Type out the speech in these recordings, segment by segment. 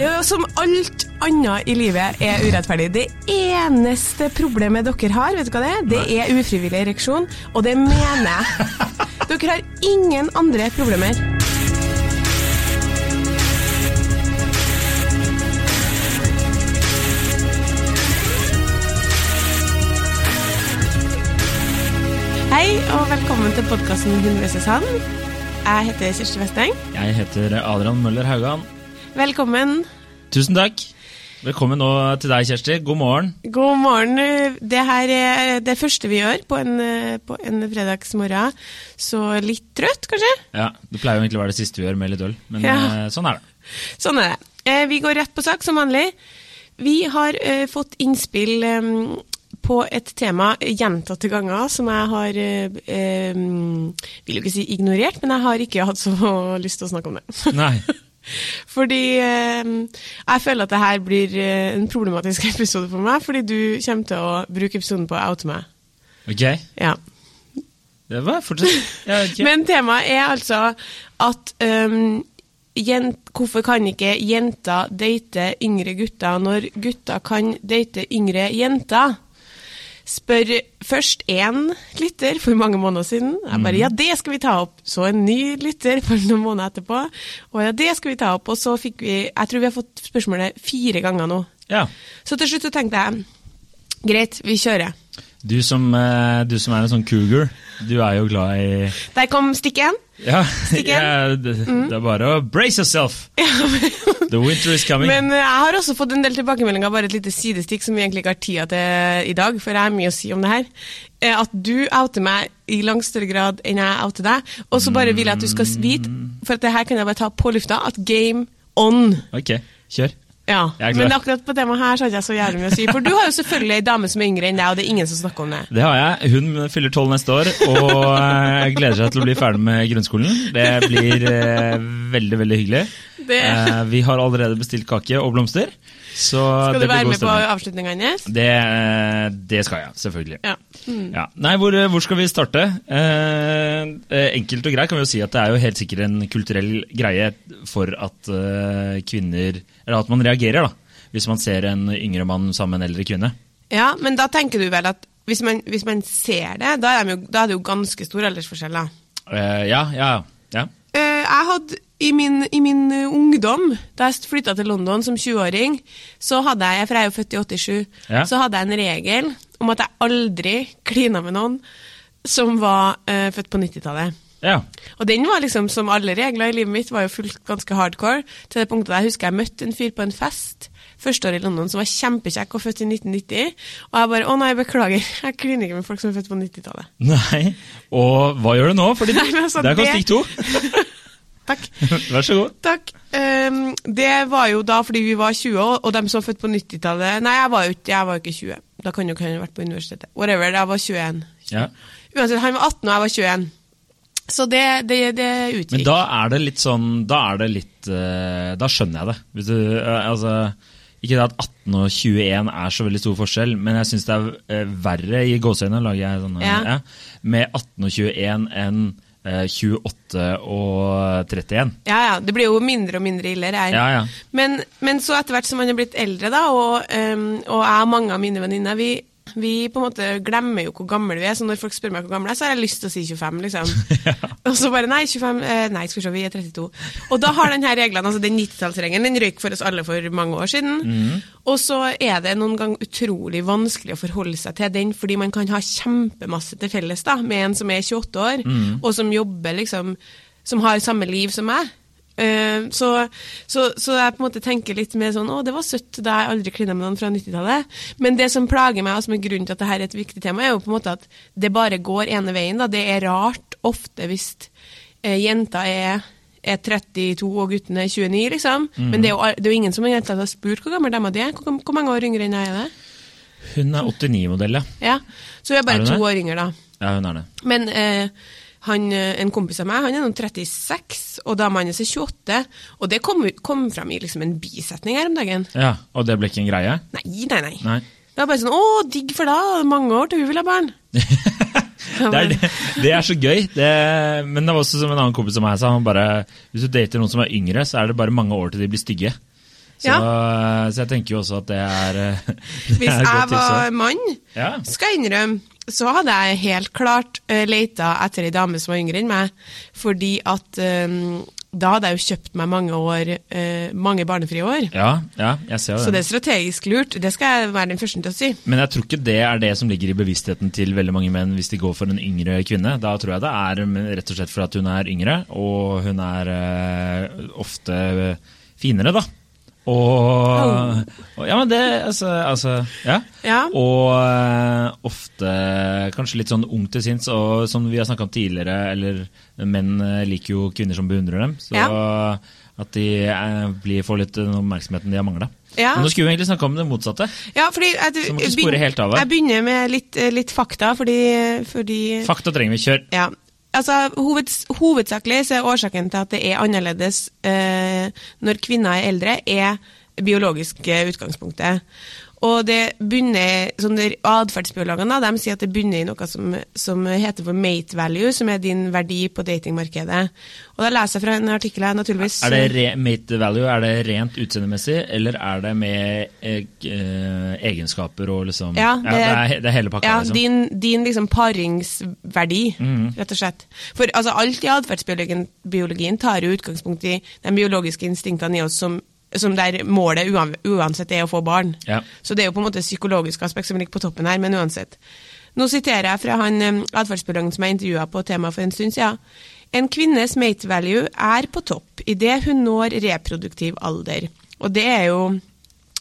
Ja, Som alt annet i livet er urettferdig. Det eneste problemet dere har, vet du hva det er? Det er ufrivillig ereksjon, og det mener jeg. Dere har ingen andre problemer. Hei, og velkommen til podkasten Hun vs. han. Jeg heter Kjersti Westeng. Jeg heter Adrian Møller Haugan. Velkommen. Tusen takk. Velkommen nå til deg, Kjersti. God morgen. God morgen. Det her er det første vi gjør på en, på en fredagsmorgen. Så litt trøtt, kanskje? Ja, Det pleier jo egentlig å være det siste vi gjør med litt øl, men Ja. eh, sånn er det. Sånn er det. Eh, Vi går rett på sak, som vanlig. Vi har eh, fått innspill på et tema gjentatte ganger som jeg har eh, Vil jo ikke si ignorert, men jeg har ikke hatt så lyst til å snakke om det. Nei. Fordi eh, jeg føler at det her blir eh, en problematisk episode for meg, fordi du kommer til å bruke episoden på å oute meg. Ok. Ja. Det var fortsatt Ja, okay. Men temaet er altså at um, jent, hvorfor kan ikke jenter date yngre gutter når gutter kan date yngre jenter? Spør først én lytter for mange måneder siden. Jeg bare, ja, det skal vi ta opp. Så en ny lytter for noen måneder etterpå. Og ja, det skal vi ta opp. Og så fikk vi Jeg tror vi har fått spørsmålet fire ganger nå. Ja. Så til slutt så tenkte jeg greit, vi kjører. Du som, eh, du som er en sånn cougar, du er jo glad i Der kom stikk én. Ja, ja det, det er bare å brace yourself! The winter is coming. Men eh, jeg har også fått en del tilbakemeldinger, bare et lite sidestikk som vi egentlig ikke har tida til i dag, for jeg har mye å si om det her. Eh, At du outer meg i langt større grad enn jeg outer deg. Og så bare vil jeg at du skal vite, for at det her kan jeg bare ta på lufta, at game on. Ok, kjør. Ja. Men akkurat på temaet her så har ikke jeg så jævlig mye å si. For du har jo selvfølgelig ei dame som er yngre enn deg, og det er ingen som snakker om det. Det har jeg. Hun fyller tolv neste år, og gleder seg til å bli ferdig med grunnskolen. Det blir eh, veldig, veldig hyggelig. Eh, vi har allerede bestilt kake og blomster. Så skal du være med på avslutninga hennes? Det, eh, det skal jeg, selvfølgelig. Ja. Mm. Ja. Nei, hvor, hvor skal vi starte? Eh, eh, enkelt og greit kan vi jo si at det er jo helt sikkert en kulturell greie for at eh, kvinner Eller at man reagerer, da. Hvis man ser en yngre mann sammen med en eldre kvinne. Ja, men da tenker du vel at hvis man, hvis man ser det, da er, de jo, da er det jo ganske stor aldersforskjell, da. Eh, ja, ja, ja. Eh, jeg hadde i min, i min eh, ungdom, da jeg flytta til London som 20-åring, så hadde jeg, for jeg er jo født i 87, Ja. så hadde jeg en regel om at jeg aldri klina med noen som var uh, født på 90-tallet. ja. Og den var liksom, som alle regler i livet mitt, var jo fullt ganske hardcore. Til det punktet jeg husker jeg møtte en fyr på en fest første år i London som var kjempekjekk og født i 1990. Og jeg bare 'Å nei, beklager, jeg kliner ikke med folk som er født på 90-tallet'. Nei. Og hva gjør du nå? Men altså, der kom det- stikk to. Takk. Vær så god. Takk. Um, det var jo da fordi vi var 20, og og dem som var født på 90-tallet Nei, jeg var jo ikke, jeg var ikke 20. Da kan jo ikke han ha vært på universitetet. Whatever, jeg var 21. Ja. Uansett, han var 18, og jeg var 21. Så det, det, det Men da er det litt sånn Da er det litt eh, Da skjønner jeg det. Hvis du, eh, altså, ikke det at 18 og 21 er så veldig stor forskjell, men jeg syns det er eh, verre i gåseøynene lager jeg sånne, Ja. med 18 og 21 enn 28 og 31. Ja, ja, det blir jo mindre og mindre ille. det er. Ja, ja. Men, men så etter hvert som man er blitt eldre, da, og, um, og jeg og mange av mine venninner, vi, vi på en måte glemmer jo hvor gamle vi er. Så når folk spør meg hvor gammel jeg er, så har jeg lyst til å si 25, liksom. Og så bare nei, 25, eh, nei, skal vi se, vi er 32. Og da har den her regelen, altså den 90-tallsregelen, den røyk for oss alle for mange år siden. Og så er det noen ganger utrolig vanskelig å forholde seg til den, fordi man kan ha kjempemasse til felles da, med en som er 28 år, og som jobber liksom, som har samme liv som meg. Eh, så, så, så jeg på en måte tenker litt mer sånn Å, det var søtt da jeg aldri klina med noen fra 90-tallet. Men det som plager meg, og som er grunnen til at dette er et viktig tema, er jo på en måte at det bare går ene veien. da. Det er rart ofte hvis eh, jenta er er 32 og gutten er 29, liksom. Men det er, jo, det er jo ingen som har spurt hvor gammel de er. Hvor, hvor mange år yngre enn jeg er det? Hun er 89-modell, ja. Ja, Så hun er bare Er to år yngre, da. Ja, hun er det. Men eh, han, eh, en kompis av meg han er nå 36, og dama hans er 28. Og det kom, kom fram i liksom en bisetning her om dagen. Ja, Og det ble ikke en greie? Nei, nei, nei. Nei. Det var bare sånn 'Å, digg for deg, mange år til hun vil ha barn'. Det er, det, er så gøy. Det, men det var også som en annen kompis av meg sa. Han bare, hvis du dater noen som er yngre, så er det bare mange år til de blir stygge. Så, så jeg tenker jo også at det er, det Hvis er jeg var mann, Ja. skal jeg innrømme, så hadde jeg helt klart uh, leita etter ei dame som var yngre enn meg, fordi at um, da hadde jeg jo kjøpt meg mange år, uh, mange barnefrie år. Ja, ja, jeg ser det. Så det er strategisk lurt, det skal jeg være den første til å si. Men jeg tror ikke det er det som ligger i bevisstheten til veldig mange menn hvis de går for en yngre kvinne. Da tror jeg det er rett og slett for at hun er yngre, og hun er uh, ofte finere, da. Og, og Ja, men det Altså, altså ja. Ja. Og eh, ofte kanskje litt sånn ung til sinns, og som vi har snakka om tidligere, eller menn eh, liker jo kvinner som beundrer dem. Så at de eh, blir, får litt den oppmerksomheten de har mangla. Ja. Men nå skulle vi egentlig snakke om det motsatte. Ja, fordi jeg, helt av. Jeg begynner med litt, litt fakta, fordi, fordi Fakta trenger vi. Kjør. Ja. Altså, hoveds, hovedsakelig så er årsaken til at det er annerledes eh, når kvinner er eldre, er biologiske utgangspunktet. Og det bunner, sånn Atferdsbiologene de sier at det bunner i noe som, som heter for mate value, som er din verdi på datingmarkedet. Og da leser jeg fra en artikkel her, naturligvis. Er det re mate value, er det rent utseendemessig, eller er det med e egenskaper og liksom Ja, det, er, det er hele pakka, ja, liksom. Din, din liksom paringsverdi, rett og slett. For altså, alt i atferdsbiologien tar jo utgangspunkt i de biologiske instinktene i oss som, som der målet uansett er å få barn. Ja. Så det er jo på en måte psykologisk aspekt som ligger på toppen her, men uansett. Nå siterer jeg fra han atferdsbiologen som jeg intervjua på temaet for en stund siden. En kvinnes mate value er på topp idet hun når reproduktiv alder. Og det er jo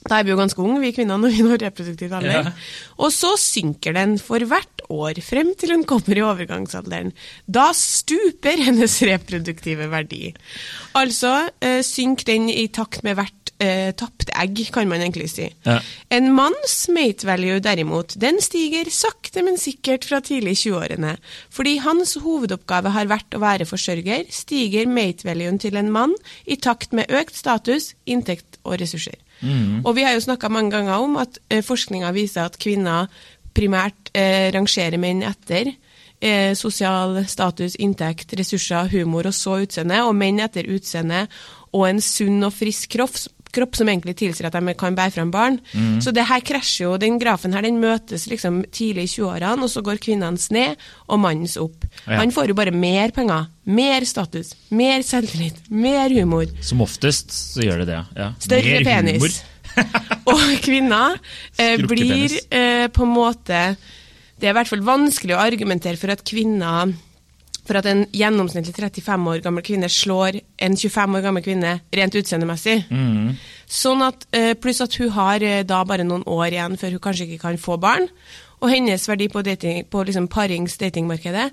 Da er vi jo ganske unge, vi kvinner, når vi når reproduktiv alder. Ja. Og så synker den for hvert år frem til hun kommer i overgangsalderen. Da stuper hennes reproduktive verdi. Altså eh, synker den i takt med hvert eh, tapt egg, kan man egentlig si. Ja. En manns mate value derimot, den stiger sakte, men sikkert fra tidlig 20-årene. Fordi hans hovedoppgave har vært å være forsørger, stiger mate valuen til en mann i takt med økt status, inntekt og ressurser. Og vi har jo snakka mange ganger om at eh, forskninga viser at kvinner primært eh, rangerer menn etter eh, sosial status, inntekt, ressurser, humor og så utseende, og menn etter utseende og en sunn og frisk kropp, kropp som egentlig tilsier at de kan bære fram barn. Så det her krasjer jo, den grafen her den møtes liksom tidlig i 20-årene, og så går kvinnenes ned og mannens opp. Ja. Han får jo bare mer penger, mer status, mer selvtillit, mer humor. Som oftest så gjør det det, ja. Større Mer humor. penis. og kvinner eh, blir eh, på en måte Det er i hvert fall vanskelig å argumentere for at kvinner for at en gjennomsnittlig 35 år gammel kvinne slår en 25 år gammel kvinne rent utseendemessig. Mm. Sånn at, eh, Pluss at hun har eh, da bare noen år igjen før hun kanskje ikke kan få barn. Og hennes verdi på, dating, på liksom parings-datingmarkedet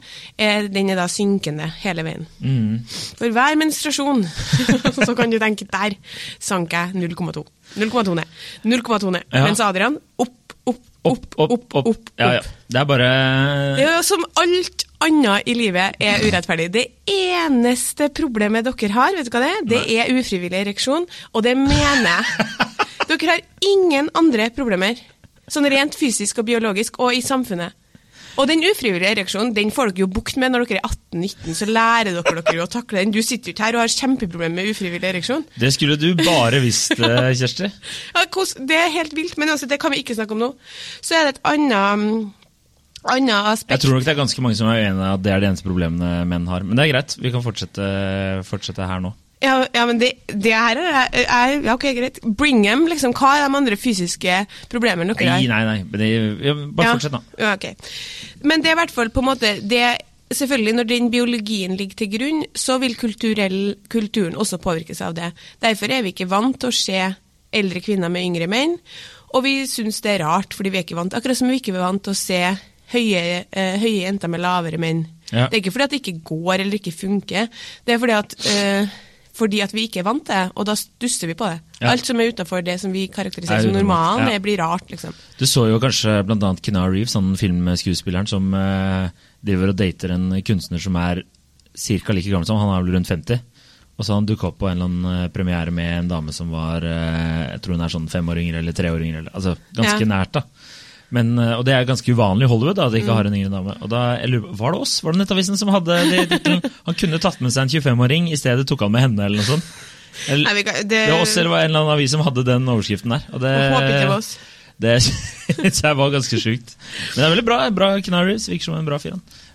er, den er da synkende hele veien. Mm. For hver menstruasjon så kan du tenke der sank jeg 0,2. 0,2 ned. 0,2 ned. Ja. Mens Adrian opp, opp, Opp, opp, opp. opp, Ja, ja. Det er bare Det er som alt annet i livet er urettferdig. Det eneste problemet dere har, vet du hva det er? Det er ufrivillig ereksjon, og det mener jeg. Dere har ingen andre problemer. Sånn rent fysisk og biologisk, og i samfunnet. Og den ufrivillige ereksjonen den får dere jo bukt med når dere er 18-19, så lærer dere dere å takle den. Du sitter jo ikke her og har kjempeproblemer med ufrivillig ereksjon. Det skulle du bare visst, eh, Kjersti. Ja, det er helt vilt, men det kan vi ikke snakke om nå. Så er det et annet, mm, annet aspekt. Jeg tror nok det er ganske mange som er uenig i at det er de eneste problemene menn har. Men det er greit, vi kan fortsette, fortsette her nå. Ja, ja, men det, det her er, er Ja, ok, greit. Bring them, liksom. Hva er de andre fysiske problemene dere Nei, har? nei, nei. Men det, ja, bare fortsett, da. Ja, ok. Men det er i hvert fall på en måte det, Selvfølgelig, når den biologien ligger til grunn, så vil kulturen også påvirkes av det. Derfor er vi ikke vant til å se eldre kvinner med yngre menn. Og vi syns det er rart, fordi vi er ikke vant Akkurat som vi ikke er vant til å se høye, eh, høye jenter med lavere menn. Ja. Det er ikke fordi at det ikke går eller ikke funker, det er fordi at, eh, fordi at vi ikke er vant til det, og da stusser vi på det. Ja. Alt som er utafor det som vi karakteriserer Er som normalen, ja. blir rart, liksom. Du så jo kanskje bl.a. Kinar Reeves, han filmskuespilleren som eh, driver og dater en kunstner som er ca. like gammel som han, er vel rundt 50. Og så han dukka opp på en eller annen eh, premiere med en dame som var eh, jeg tror hun er sånn fem år yngre eller tre år yngre. eller- Altså ganske nært, da. Men, eh, og det er ganske uvanlig i Hollywood da, at de Mm. ikke har en yngre dame. Og da, lurer, Var det oss? Var det Nettavisen som hadde det tittelen? Han kunne tatt med seg en 25-åring, i stedet tok han med henne, eller noe sånt. Eller, Nei, kan, det, det var oss eller var en eller annen avis som hadde den overskriften der. Og det, det var oss. Det jeg var ganske sjukt. Men det er veldig bra. bra Canaries virker som en bra fyr.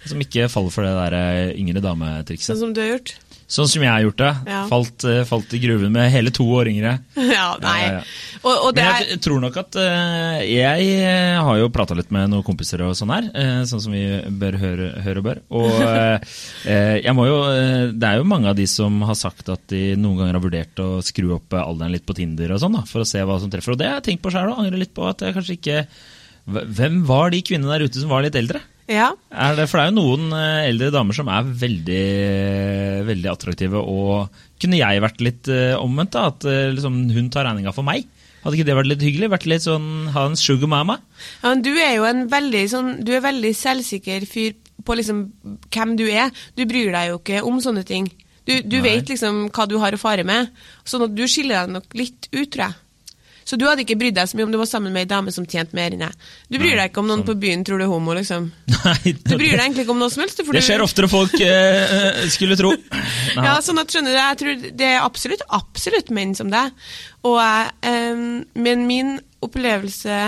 Som ikke faller for det der eh, yngre dame-trikset. Sånn som du har gjort. Sånn som jeg har gjort det. Ja. Falt, eh, falt i gruven med hele to år yngre. ja, nei. Ja. Og, og det Men er jeg tror nok at eh, Jeg eh, har jo prata litt med noen kompiser og sånn her, sånn som vi bør høre, høre og bør. Og jeg må jo Det er jo mange av de som har sagt at de noen ganger har vurdert å skru opp alderen litt på Tinder og sånn, da, for å se hva som treffer. Og det har jeg tenkt på sjøl og angrer litt på at jeg kanskje ikke Hvem var de kvinnene der ute som var litt eldre? Ja. Er det, for det er jo noen eh, eldre damer som er veldig, veldig attraktive, og kunne jeg vært litt eh, omvendt, da? At eh, liksom, hun tar regninga for meg? Hadde ikke det vært litt hyggelig? Vært litt sånn, Ha en sugar mama? Ja, men du er jo en veldig sånn Du er veldig selvsikker fyr på liksom hvem du er. Du bryr deg jo ikke om sånne ting. Du, du vet liksom hva du har å fare med, sånn at du skiller deg nok litt ut, tror jeg. Så du hadde ikke brydd deg så mye om du var sammen med ei dame som tjente mer enn deg. Du bryr deg ikke om noen sånn. på byen tror du er homo, liksom. Nei, Du bryr deg egentlig ikke om noe som helst. Det skjer oftere folk eh, eh, skulle tro. Nei. Ja, sånn at skjønner du, jeg tror det er absolutt, absolutt menn som deg. Og jeg, em, men min opplevelse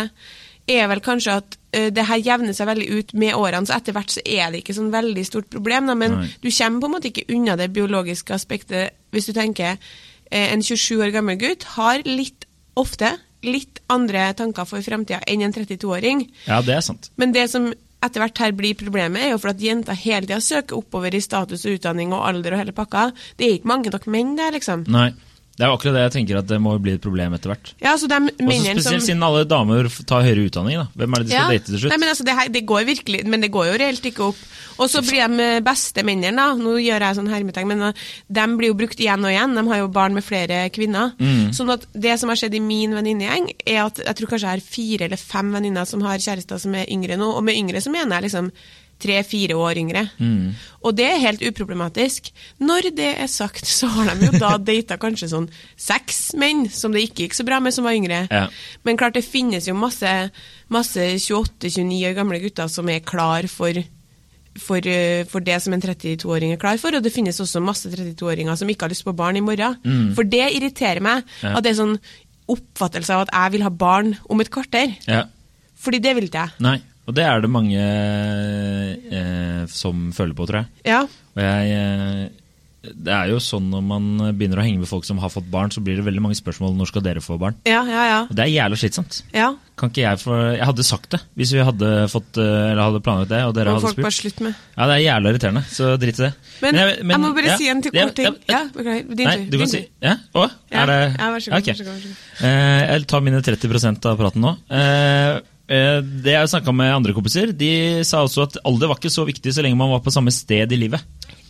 er vel kanskje at uh, det her jevner seg veldig ut med årene, så etter hvert så er det ikke sånn veldig stort problem. Da, men Nei. du kommer på en måte ikke unna det biologiske aspektet hvis du tenker uh, en 27 år gammel gutt har litt ofte litt andre tanker for framtida enn en 32-åring. Ja, det er sant. Men det som etter hvert her blir problemet, er jo for at jenter hele tida søker oppover i status og utdanning og alder og hele pakka. Det er ikke mange nok menn der, liksom. Nei. Det er jo akkurat det jeg tenker at det må bli et problem etter hvert. Ja, så de Og så mennene som Spesielt siden alle damer tar høyere utdanning. da. Hvem er det de skal ja. date til slutt? Nei, men altså, det, her, det går virkelig, men det går jo reelt ikke opp. Og så blir de eh, beste mennene, da, nå gjør jeg sånn hermetegn, men eh, de blir jo brukt igjen og igjen. De har jo barn med flere kvinner. Mm. Sånn at det som har skjedd i min venninnegjeng, er at jeg tror kanskje jeg har fire eller fem venninner som har kjærester som er yngre nå, og med yngre så mener jeg liksom tre-fire år yngre. Mm. Og det er helt uproblematisk. Når det er sagt, så har de jo da data kanskje sånn seks menn som det ikke gikk så bra med, som var yngre. Ja. Men klart det finnes jo masse, masse 28-29 år gamle gutter som er klar for, for, eh, for det som en 32-åring er klar for, og det finnes også masse 32-åringer som ikke har lyst på barn i morgen. For det irriterer meg, Mm. Ja. at det er sånn oppfattelse av at jeg vil ha barn om et kvarter. Ja. Fordi det vil ikke jeg. Nei. Og det er det mange eh, som føler på, tror jeg. Ja. Og jeg eh, det er jo sånn når man begynner å henge med folk som har fått barn, så blir det veldig mange spørsmål når skal dere få barn. Ja, ja, ja. Og det er jævlig slitsomt. ja. Kan ikke jeg få Jeg hadde sagt det hvis vi hadde fått eh, Eller hadde planlagt det, og dere Og hadde folk bare slutt med. Ja, det er jævlig irriterende, så drit i det. Men, jeg, jeg må bare ja, si en til kort ting. ja, beklager. Din Nei, tur. du Din kan si tur. Ja? Å? Ja, Er det ja, vær så god, Okay. vær så god, vær så god. Eh, jeg tar mine 30% av praten nå. Eh, det jeg snakka med andre kompiser, de sa også at alder var ikke så viktig så lenge man var på samme sted i livet.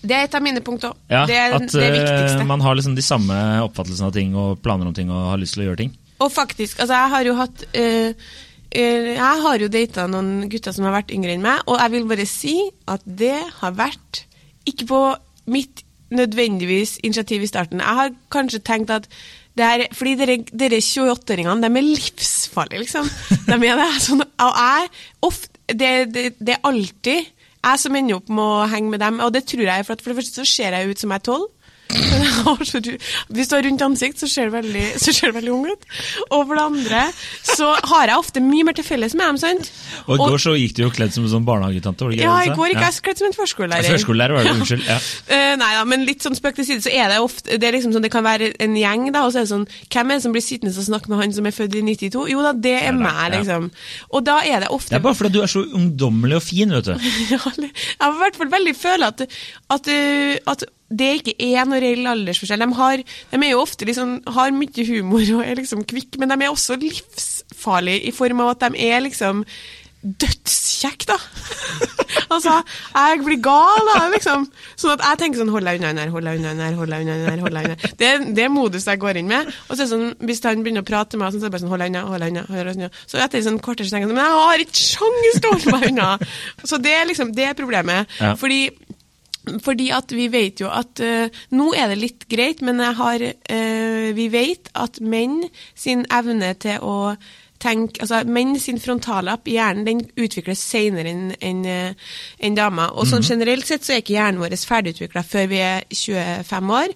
Det er et av mine punkt òg. Ja, det er at det eh, viktigste. man har liksom de samme oppfattelsene av ting og planer om ting og har lyst til å gjøre ting. Og faktisk, altså jeg har jo hatt eh, eh, Jeg har jo data noen gutter som har vært yngre enn meg, og jeg vil bare si at det har vært ikke på mitt nødvendigvis initiativ i starten. Jeg har kanskje tenkt at det er, fordi dere, dere 28-åringene, de er livsfarlige, liksom. De er det. Sånn, og jeg, ofte, det, det, det er alltid jeg som ender opp med å henge med dem, og det tror jeg, for for det første så ser jeg ut som jeg er tolv. Hvis du har rundt ansikt, så ser du veldig, så ser du veldig ung ut. Og for det andre så har jeg ofte mye mer til felles med dem. sant? Og i går så gikk du jo kledd som en sånn barnehagetante. var det ja, i går gikk Ja. jeg kledd som en førskolelærer. Førskolelærer var det, unnskyld. Ja. Eh, nei da, men litt sånn spøk til side, så er det ofte Det er liksom sånn, det kan være en gjeng, da, og så er det sånn Hvem er det som blir sittende og snakke med han som er født i 92? Jo da, det er Ja, meg, liksom. Og da er det ofte Det er bare fordi du er så ungdommelig og fin, vet du. Ja, jeg har i hvert fall veldig følt at, at, uh, at det ikke er noe reell aldersforskjell. De, har, de er jo ofte liksom, har mye humor og er liksom kvikk, men de er også livsfarlige i form av at de er liksom dødskjekke, da. altså, jeg blir gal, da, liksom. Sånn at jeg tenker sånn Hold deg unna den her, hold deg unna den her, hold deg unna den her. hold deg unna. Det, er- det er modus jeg går inn med. Og så er det sånn, hvis han begynner å prate med meg, så er det bare sånn Hold deg unna, hold deg unna. hold deg unna. Så etter en sånn kvarter så tenker jeg sånn Men jeg har ikke sjans til å holde meg unna! Så det er liksom, det er problemet. Ja. Fordi fordi at vi vet jo at uh, Nå er det litt greit, men har, uh, vi vet at menn sin evne til å tenke altså, Menn sin frontallapp i hjernen den utvikles senere enn en, en damer. Og sånn generelt sett så er ikke hjernen vår ferdigutvikla før vi er 25 år,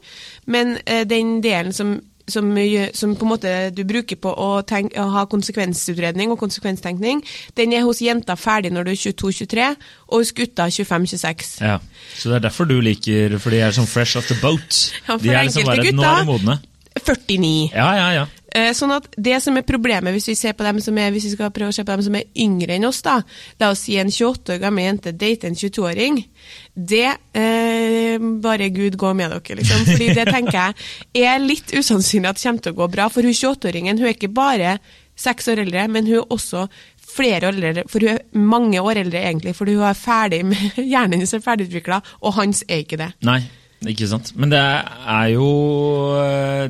men uh, den delen som som, som på en måte du bruker på å, tenk, å ha konsekvensutredning og konsekvenstenkning, den er hos jenta ferdig når du er 22-23, og hos gutta 25-26. Ja. Så det er derfor du liker For de er sånn fresh off the boat. Ja, de er liksom bare, gutta, Nå er de modne. 49. Ja, ja, ja. Eh, Sånn at Det som er problemet hvis vi ser på dem som er, hvis vi skal prøve å se på dem som er yngre enn oss, da, la oss si en 28 år gammel jente dater en 22-åring, det eh, bare Gud gå med dere, liksom. Fordi det tenker jeg er litt usannsynlig at det kommer til å gå bra. For hun 28-åringen hun er ikke bare seks år eldre, men hun er også flere år eldre, for hun er mange år eldre egentlig, fordi hun er ferdig med, hjernen hennes er ferdigutvikla, og hans er ikke det. Nei, ikke sant. Men det er jo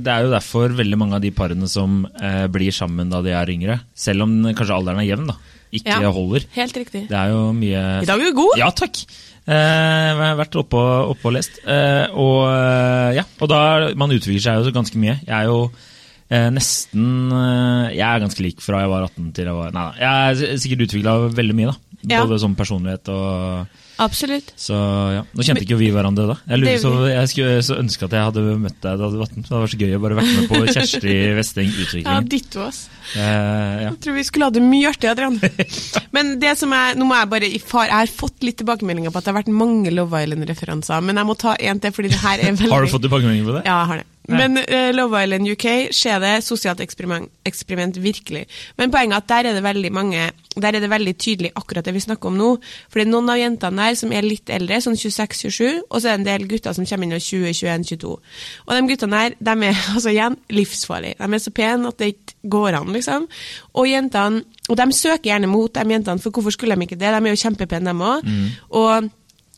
Det er jo derfor veldig mange av de parene som eh, blir sammen da de er yngre, selv om kanskje alderen er jevn, da, ikke Ja. holder. Helt riktig. Det er jo mye I dag er du god! Ja, takk! Eh, jeg har vært oppe oppe og lest. Eh, og, eh, ja, og da Man utvikler seg jo så ganske mye. Jeg er jo eh, nesten eh, Jeg er ganske lik fra jeg var 18 til jeg var Nei da. Jeg er sikkert utvikla veldig mye, da. Ja. Både som personlighet og Absolutt. Så ja. Nå kjente ikke vi hverandre da. Jeg, lurer, så, jeg skulle så ønske at jeg hadde møtt deg da du var 18. Det hadde vært så gøy å bare vært med på Kjersti Westeng Ja, ditt ditto oss. Eh, ja. Jeg tror vi skulle ha det mye artig, Adrian. Men det som er, nå må jeg bare i far, jeg har fått litt tilbakemeldinger på at det har vært mange Love Island-referanser, men jeg må ta en til, fordi det her er veldig Har du fått tilbakemeldinger på det? Ja, jeg har det. Men uh, Love Island UK skjer det sosialt eksperiment, eksperiment virkelig. Men poenget er at der er det veldig mange Der er det veldig tydelig akkurat det vi snakker om nå. For det er noen av jentene der som er litt eldre, sånn 26-27, og så er det en del gutter som kommer inn i 20-21-22. Og de guttene der, de er altså igjen livsfarlige. De er så pene at det ikke går an, liksom. Og jentene Og de søker gjerne mot de jentene, for hvorfor skulle de ikke det? De er jo kjempepene, dem òg. Og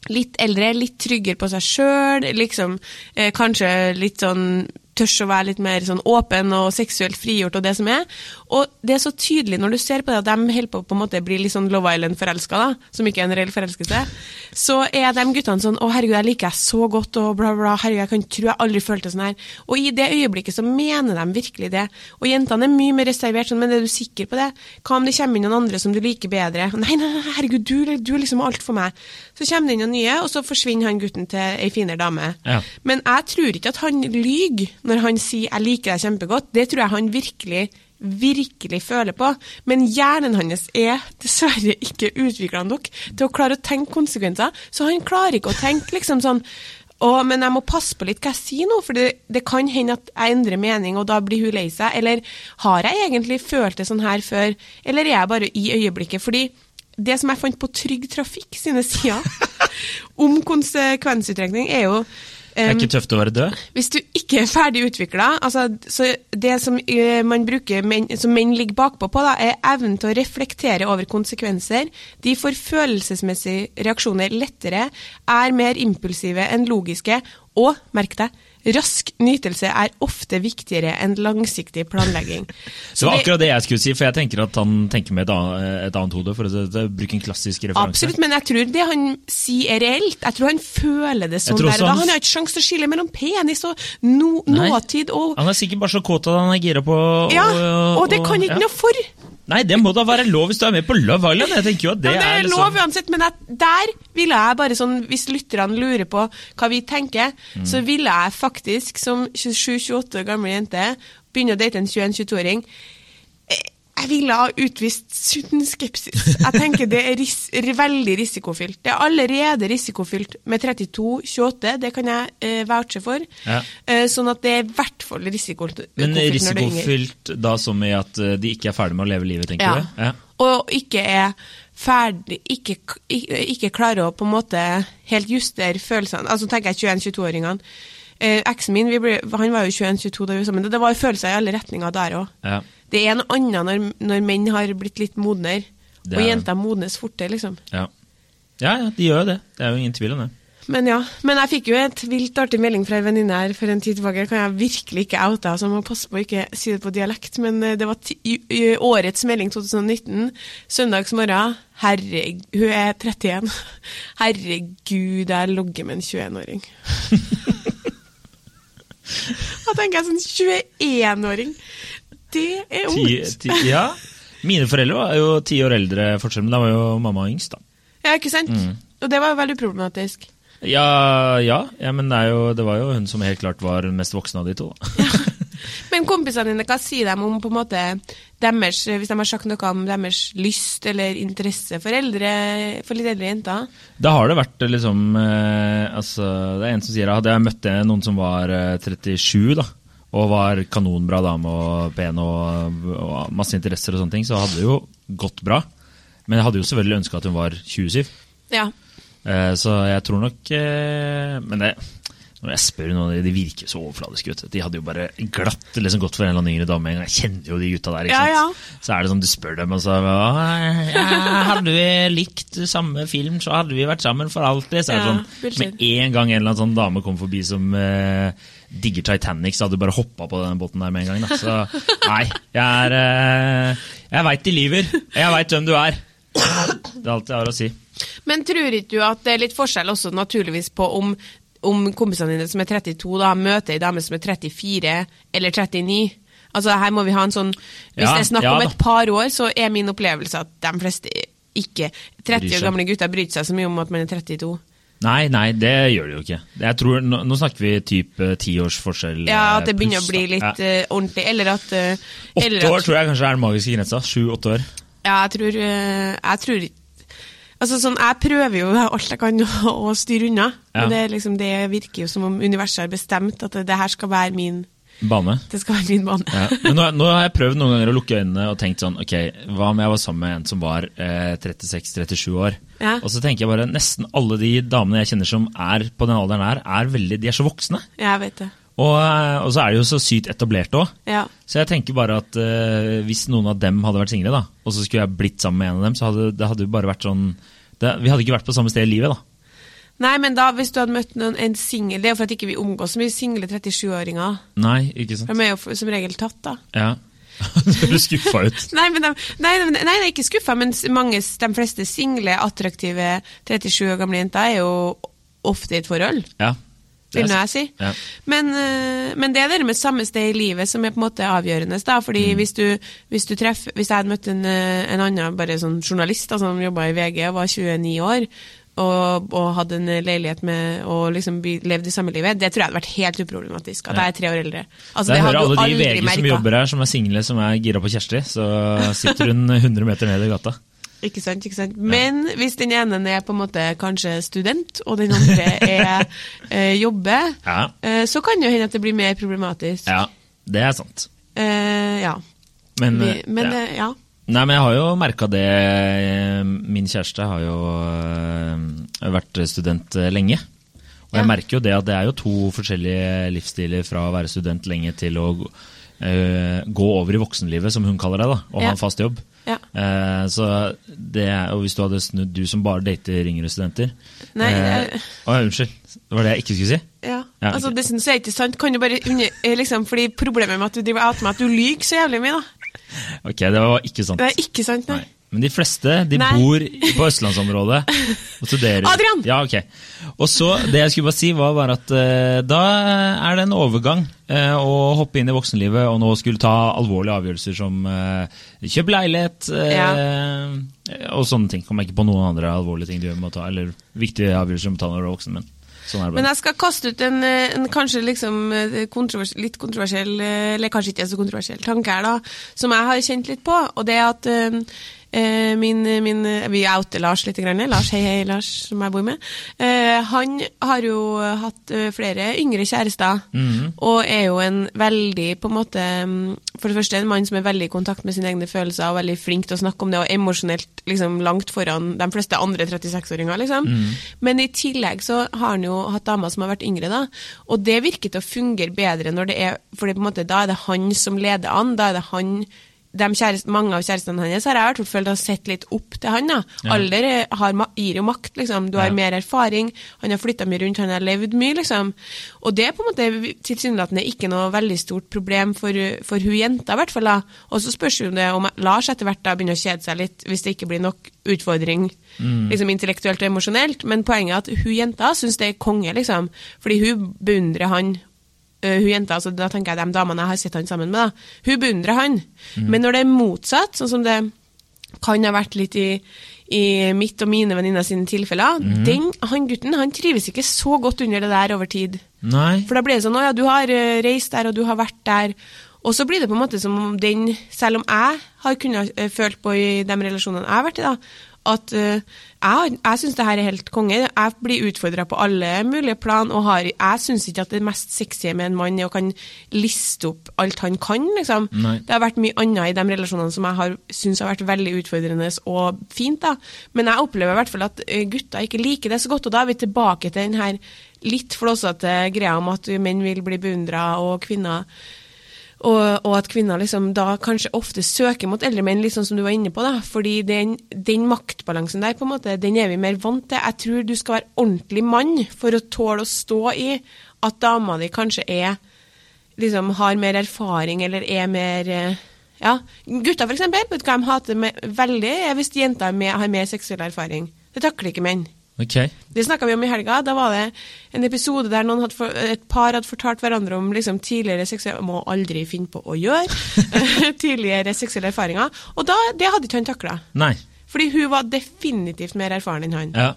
litt eldre, litt tryggere på seg sjøl, liksom eh, kanskje litt sånn tørs å være litt mer sånn åpen og seksuelt frigjort og det som er. Og det er så tydelig når du ser på det at de holder på på en måte bli litt sånn Love Island-forelska, da, som ikke er en reell forelskelse, så er de guttene sånn 'Å, herregud, jeg liker deg så godt', og bla, bla, herregud, jeg kan tro jeg aldri følte sånn her. Og i det øyeblikket så mener de virkelig det. Og jentene er mye mer reservert, sånn, men er du sikker på det? Hva om det kommer inn noen andre som du liker bedre? Nei, nei, nei herregud, du, du er liksom alt for meg. Så kommer det inn noen nye, og så forsvinner han gutten til ei finere dame. Ja. Men jeg tror ikke at han lyver når han sier 'jeg liker deg kjempegodt'. Det tror jeg han virkelig virkelig føler på. Men hjernen hans er dessverre ikke utvikla nok til å klare å tenke konsekvenser. Så han klarer ikke å tenke liksom sånn å, men jeg må passe på litt hva jeg sier nå, for det, det kan hende at jeg endrer mening, og da blir hun lei seg. Eller har jeg egentlig følt det sånn her før, eller er jeg bare i øyeblikket? Fordi det som jeg fant på Trygg Trafikk sine sider om konsekvensutrekning, er jo Det er ikke tøft å være død? hvis du ikke er ferdig utvikla altså, Det som eh, man bruker som menn ligger bakpå på, da, er evnen til å reflektere over konsekvenser. De får følelsesmessige reaksjoner lettere, er mer impulsive enn logiske, og, merk deg, rask nytelse er ofte viktigere enn langsiktig planlegging. Så det var akkurat det jeg skulle si, for jeg tenker at han tenker med et annet, et hode, for å bruke en klassisk referanse. Absolutt, men jeg tror det han sier er reelt. Jeg tror han føler det sånn der. Da han- han har ikke sjanse til å skille mellom penis og no, nåtid og Han er sikkert bare så kåt at han er gira på Ja, og det kan ikke ja. noe for. Nei, det må da være lov hvis du er med på Love Island. Jeg tenker jo at det, ja, det er er liksom lov uansett, men jeg, der ville jeg bare sånn, hvis lytterne lurer på hva vi tenker, Mm. så ville jeg faktisk som 27-28 år gammel jente begynne å date en 21-22-åring. Jeg ville ha utvist sunn skepsis. Jeg tenker det er ris veldig risikofylt. Det er allerede risikofylt med 32-28, det kan jeg eh, vouche for. Ja. Eh, sånn at det er i hvert fall risikofylt Men risikofylt da som i at eh, de ikke er ferdig med å leve livet, tenker Ja. du? Ja. Og ikke er ferdig ikke, ikke, ikke klarer å på en måte helt justere følelsene. Altså tenker jeg 21-22-åringene. Eh, Eksen min vi ble, han var jo 21-22 da vi var sammen. Det var følelser i alle retninger der òg. Ja. Det er noe annet når, når menn har blitt litt modnere, Det og er- jenter modnes fortere, liksom. Ja. ja, ja, de gjør jo det. Det er jo ingen tvil om det. Men ja, men jeg fikk jo et vilt artig melding fra ei venninne her for en tid tilbake. Kan jeg virkelig ikke oute, så jeg må passe på å ikke si det på dialekt. Men eh, det var årets melding 2019, søndags morgen. Herregud, hun er 31. Herregud, jeg logger med en 21-åring. Da tenker jeg sånn 21-åring. Det er ungt. ti, ja. Mine foreldre var jo ti år eldre forskjell, men da var jo mamma yngst, da. Ja, ikke sant? Mm. Og det var jo veldig problematisk. Ja, ja, ja men det, jo, det var jo hun som helt klart var mest voksen av de to. da. Men kompisene dine, hva sier de om på en måte deres, hvis de har sagt noe om deres lyst eller interesse for, eldre, for litt eldre jenter? Da har det vært liksom eh, altså, Det er en som sier at jeg møtte noen som var eh, 37, da. Og var kanonbra dame og pen og, og masse interesser og sånne ting. Så hadde det jo gått bra. Men jeg hadde jo selvfølgelig ønska at hun var 27. Ja. Eh, så jeg tror nok eh, Men det, når jeg spør noen, de virker så overfladiske. vet. De hadde jo bare glatt liksom gått for en eller annen yngre dame. Jeg kjenner jo de gutta der. Ja, sant? Så er det sånn, du spør dem, og så ja, Hadde vi likt samme film, så hadde vi vært sammen for alltid. Så er det sånn, bullshit. Med en gang en eller annen sånn dame kom forbi som eh, digger Titanic, så hadde du bare hoppa på den båten der med en gang. Da. Så nei, jeg er eh, Jeg veit de lyver. Jeg veit hvem du er. Det er alt jeg har å si. Men tror ikke du at det er litt forskjell også naturligvis på om, om kompisene dine som er 32 da møter ei dame som er 34 eller 39? Altså her må vi ha en sånn Hvis Ja, det er snakk ja om et par år, så er min opplevelse at de fleste ikke 30 år gamle gutter bryr seg så mye om at man er 32. Nei, nei, det gjør det jo ikke. Jeg tror, nå, nå snakker vi typ eh, ti års forskjell. Ja, eh, at det begynner pluss, å bli litt ja. eh, ordentlig. Eller at eh, Åtte at- år tror jeg kanskje er den magiske grensa. Sju-åtte år. Ja, jeg tror, eh, jeg tror Altså sånn, Jeg prøver jo alt jeg kan å, å styre unna. Ja. Men det, liksom, det virker jo som om universet har bestemt at det, det her skal være min Bane. Det skal være min bane. Ja. Men nå, nå har jeg prøvd noen ganger å lukke øynene og tenkt sånn Ok, hva om jeg var sammen med en som var eh, 36-37 år? Ja. Og så tenker jeg bare nesten alle de damene jeg kjenner som er på den alderen her, er veldig, de er så voksne. Jeg vet det. Og, eh, og så er de jo så sykt etablert òg. Ja. Så jeg tenker bare at uh, hvis noen av dem hadde vært single, da, og så skulle jeg blitt sammen med en av dem, så hadde det hadde bare vært sånn det, Vi hadde ikke vært på samme sted i livet, da. Nei, men da, hvis du hadde møtt noen, en singel Det er jo for at ikke vi omgås så mye single 37-åringer. Nei, ikke sant? De er jo som regel tatt, da. Ja. Du skuffa ut? Nei, men de, nei, nei, nei, ikke skuffa, men mange, de fleste single, attraktive 37 år gamle jenter er jo ofte i et forhold. Ja. Vil nå jeg si. Ja. Men, eh, men det er det med samme sted i livet som er på en måte avgjørende. Da, fordi Mm. hvis, du, hvis du treffer Hvis jeg hadde møtt en, eh, en annen bare sånn journalist da, som jobba i VG og var 29 år, og, og hadde en leilighet med og liksom levde i samme livet, det tror jeg hadde vært helt uproblematisk. At jeg er tre år eldre. Altså, det hører alle de VG som jobber her, som er single, som er gira på Kjersti. så sitter hun 100 meter ned i gata. Ikke sant, ikke sant. Men hvis den ene er på en måte kanskje student, og den andre er eh, jobber, Ja. eh, så kan det hende at det blir mer problematisk. Ja, det er sant. Eh, ja. Men, Vi, eh, men ja. det, ja. Nei, men jeg har jo merka det. eh, Min kjæreste har jo eh, vært student eh, lenge. Og jeg merker jo det at det er jo to forskjellige livsstiler fra å være student lenge til å eh, gå over i voksenlivet, som hun kaller det, da, og Ja. ha en fast jobb. Ja. Uh, så det, er- og hvis du hadde snudd, du som bare dater yngre studenter Nei, eh, jeg- Å, Unnskyld, det var det jeg ikke skulle si? Ja. Ja, altså ok. jeg ikke er det sant. Kan du bare liksom, fordi Problemet med at du driver out med at du lyver så jævlig mye, da. Ok, det var ikke sant. Det er ikke sant, nei. Nei. Men de fleste de Nei. bor på østlandsområdet og studerer. Adrian! Ja, ok. Og så, Det jeg skulle bare si, var bare at uh, da er det en overgang uh, å hoppe inn i voksenlivet og nå skulle ta alvorlige avgjørelser som uh, kjøp leilighet ja. og sånne ting. Kommer jeg ikke på noen andre alvorlige ting du må ta, eller viktige avgjørelser du må ta når du er voksen. men sånn er det Men jeg skal kaste ut en, eh, en kanskje liksom eh, kontrovers litt kontroversiell, eh, eller kanskje ikke så kontroversiell tanke her, da, som jeg har kjent litt på. Og det er at eh, eh, min, min Vi outer Lars litt. Grann. Lars, hei, hei, Lars, som jeg bor med. Eh, han har jo hatt eh, flere yngre kjærester, og er jo en veldig på en måte mm, For det første en mann som er veldig i kontakt med sine egne følelser og veldig flink til å snakke om det, og emosjonelt liksom langt foran de fleste andre 36-åringer. liksom. Men i tillegg så har han jo hatt damer som har vært yngre, da. Og det virker til å fungere bedre når det er For måte, da er det han som leder an. Da er det han de kjærest, Mange av kjærestene hans har jeg i hvert fall følt har sett litt opp til han. da. Ja. Alder er- har, gir jo makt. liksom. Du har Ja. mer erfaring, han har flytta mye rundt, han har levd mye. liksom. Og det er på en måte tilsynelatende ikke noe veldig stort problem for, for hun jenta, i hvert fall. da. Og så spørs jo det om Lars etter hvert da begynner å kjede seg litt, hvis det ikke blir nok utfordring liksom intellektuelt og emosjonelt. Men poenget er at hun jenta syns det er konge, liksom. Fordi hun beundrer han hun jenta, altså da tenker jeg de damene jeg har sett han sammen med, da, hun beundrer han. Men når det er motsatt, sånn som det kan ha vært litt i, i mitt og mine venninner sine tilfeller, den, han gutten han trives ikke så godt under det der over tid. Nei. For da blir det sånn, ja, du har eh, reist der, og du har vært der. Og så blir det på en måte som om den, selv om jeg har kunnet eh, følt på i de relasjonene jeg har vært i, da, at eh, jeg, jeg syns det her er helt konge. Jeg blir utfordra på alle mulige plan, og har, jeg syns ikke at det mest sexy med en mann er å kan liste opp alt han kan, liksom. Nei. Det har vært mye annet i de relasjonene som jeg har syns har vært veldig utfordrende og fint, da. Men jeg opplever i hvert fall at gutta gutter ikke liker det så godt, og da er vi tilbake til den her litt flåsete greia om at menn vil bli beundra, og kvinner og, og at kvinner liksom da kanskje ofte søker mot eldre menn, litt sånn som du var inne på. da, fordi den, den maktbalansen der, på en måte, den er vi mer vant til. Jeg tror du skal være ordentlig mann for å tåle å stå i at dama di kanskje er liksom har mer erfaring eller er mer eh, Ja, gutter for eksempel, vet du hva de hater med, veldig, er hvis jenter er har mer seksuell erfaring. Det takler ikke menn. Ok. Det snakka vi om i helga. Da var det en episode der for, et par hadde fortalt hverandre om liksom, tidligere seksuelle Må aldri finne på å gjøre. tidligere seksuelle erfaringer. Og da, det hadde ikke han takla. Fordi hun var definitivt mer erfaren enn han. Ja.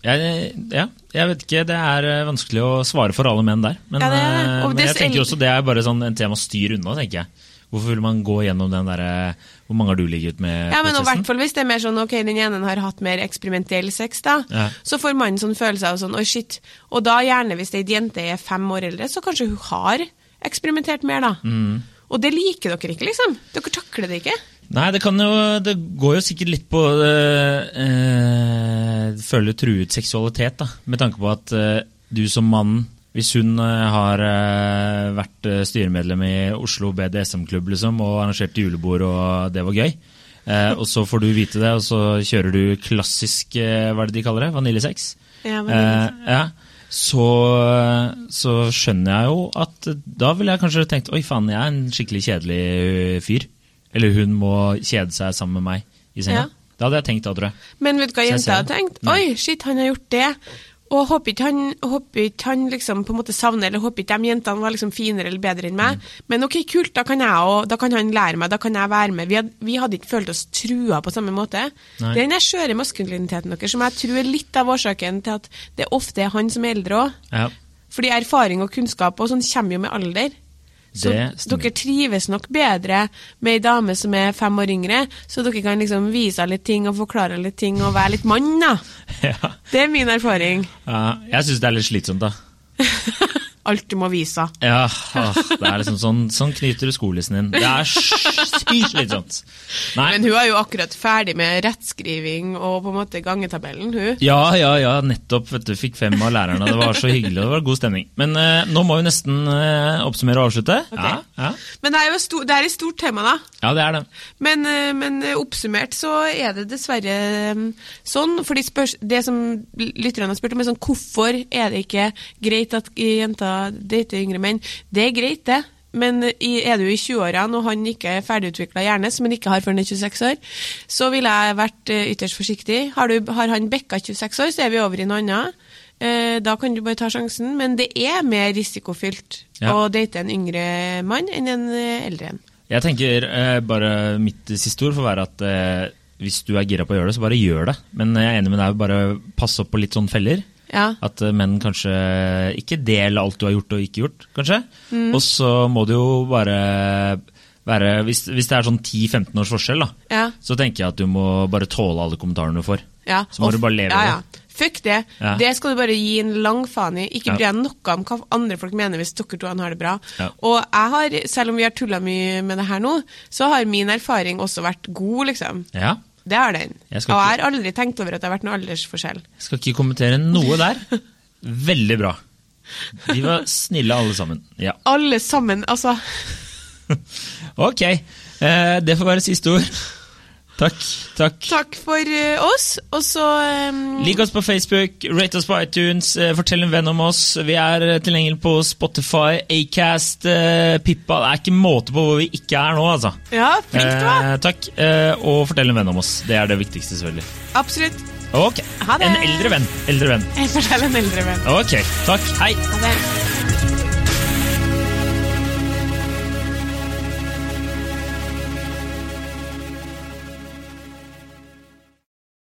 Jeg, ja, jeg vet ikke. Det er eh, vanskelig å svare for alle menn der. Men, Ja, det det. eh, men jeg er tenker også det er bare sånn en tema å styre unna, tenker jeg. Hvorfor vil man gå gjennom den derre Hvor mange har du ligget med? Ja, men i hvert fall hvis det er mer sånn ok, den ene har hatt mer eksperimentell sex, da, Ja. så får mannen sånn følelse av sånn oi, shit. Og da gjerne hvis ei jente er fem år eldre, så kanskje hun har eksperimentert mer, da. Mm. Og det liker dere ikke, liksom. Dere takler det ikke. Nei, det kan jo Det går jo sikkert litt på øh, eh, Føler truet seksualitet, da. Med tanke på at øh, du som mann hvis hun eh, har eh, vært eh, styremedlem i Oslo BDSM-klubb liksom, og arrangert julebord, og det var gøy, og så får du vite det, og så kjører du klassisk hva er det de kaller det, vaniljesex, Ja, eh, ja, så, så skjønner jeg jo at da ville jeg kanskje tenkt oi faen, jeg er en skikkelig kjedelig fyr. Eller hun må kjede seg sammen med meg i senga. Ja. Det hadde jeg tenkt da, tror jeg. Men vet du hva jenta har tenkt? Oi, shit, han har gjort det. Og håper ikke han, håper ikke han liksom på en måte savner, eller håper ikke de jentene var liksom finere eller bedre enn meg. Mm. Men ok, kult, da kan også, da kan han lære meg, da kan jeg være med. Vi hadde, vi hadde ikke følt oss trua på samme måte. Nei. Det er den skjøre maskuliniteten deres som jeg tror er litt av årsaken til at det ofte er han som er eldre òg. Ja. Fordi erfaring og kunnskap og sånn kommer jo med alder. Så dere trives nok bedre med ei dame som er fem år yngre, så dere kan liksom vise litt ting og forklare litt ting og være litt mann, da. ja. Det er min erfaring. Uh, jeg syns det er litt slitsomt, da. Alt du må vise. Ja, det er liksom sånn, sånn knyter du skolissen din. Det er sykt slitsomt. Men hun er jo akkurat ferdig med rettskriving og på en måte gangetabellen, hun. Ja, ja, ja, nettopp. vet du, Fikk fem av lærerne. Det var så hyggelig, og det var god stemning. Men uh, nå må vi nesten uh, oppsummere og avslutte. Ja, ja. Men det er jo et stort, det er et stort tema, da. ja, det er det. Men, eh, men eh, oppsummert så er det dessverre eh, sånn. spørs, Det som lytterne har spurt om, er sånn hvorfor er det ikke greit at jenter dater yngre menn? Det er greit, det. Men er du i 20-årene og han ikke er ferdigutvikla hjerne, som han ikke har før han er 26 år, så ville jeg vært eh, ytterst forsiktig. Har, du, har han bikka 26 år, så er vi over i noe annet. Eh, da kan du bare ta sjansen. Men det er mer risikofylt Ja. å date en yngre mann enn en eh, eldre en. Jeg tenker eh, bare Mitt siste ord får være at eh, hvis du er gira på å gjøre det, så bare gjør det. Men jeg er enig med deg, bare pass opp på litt sånn feller. Ja. At eh, menn kanskje ikke del alt du har gjort og ikke gjort, kanskje. Mm. Og så må du jo bare være Hvis, hvis det er sånn 10-15 års forskjell, da, Ja. så tenker jeg at du må bare tåle alle kommentarene du får. Ja, Så må og- du bare leve ja, ja. ja. Fuck det. Ja. Det skal du bare gi en lang faen i. Ikke bry deg noe om hva andre folk mener hvis dere to har det bra. Og jeg har, selv om vi har tulla mye med det her nå, så har min erfaring også vært god, liksom. Ja. Det har den. Jeg Og jeg har aldri tenkt over at det har vært noe aldersforskjell. Jeg skal ikke kommentere noe der. Veldig bra. De var snille alle sammen. Ja. Alle sammen, altså. Ok. Eh, det får være siste ord. Takk. Takk. Takk for eh, oss, og så um, Lik oss på Facebook, rate oss på iTunes, eh, fortell en venn om oss. Vi er eh, tilgjengelig på Spotify, Acast, Pippa. Det er ikke måte på hvor vi ikke er nå, altså. Ja, flink du var. Eh, takk. Eh, og fortell en venn om oss. Det er det viktigste, selvfølgelig. Absolutt. Ok. Ha det. En eldre venn. Eldre venn. Jeg forteller en eldre venn. Ok. Takk. Hei. Ha det.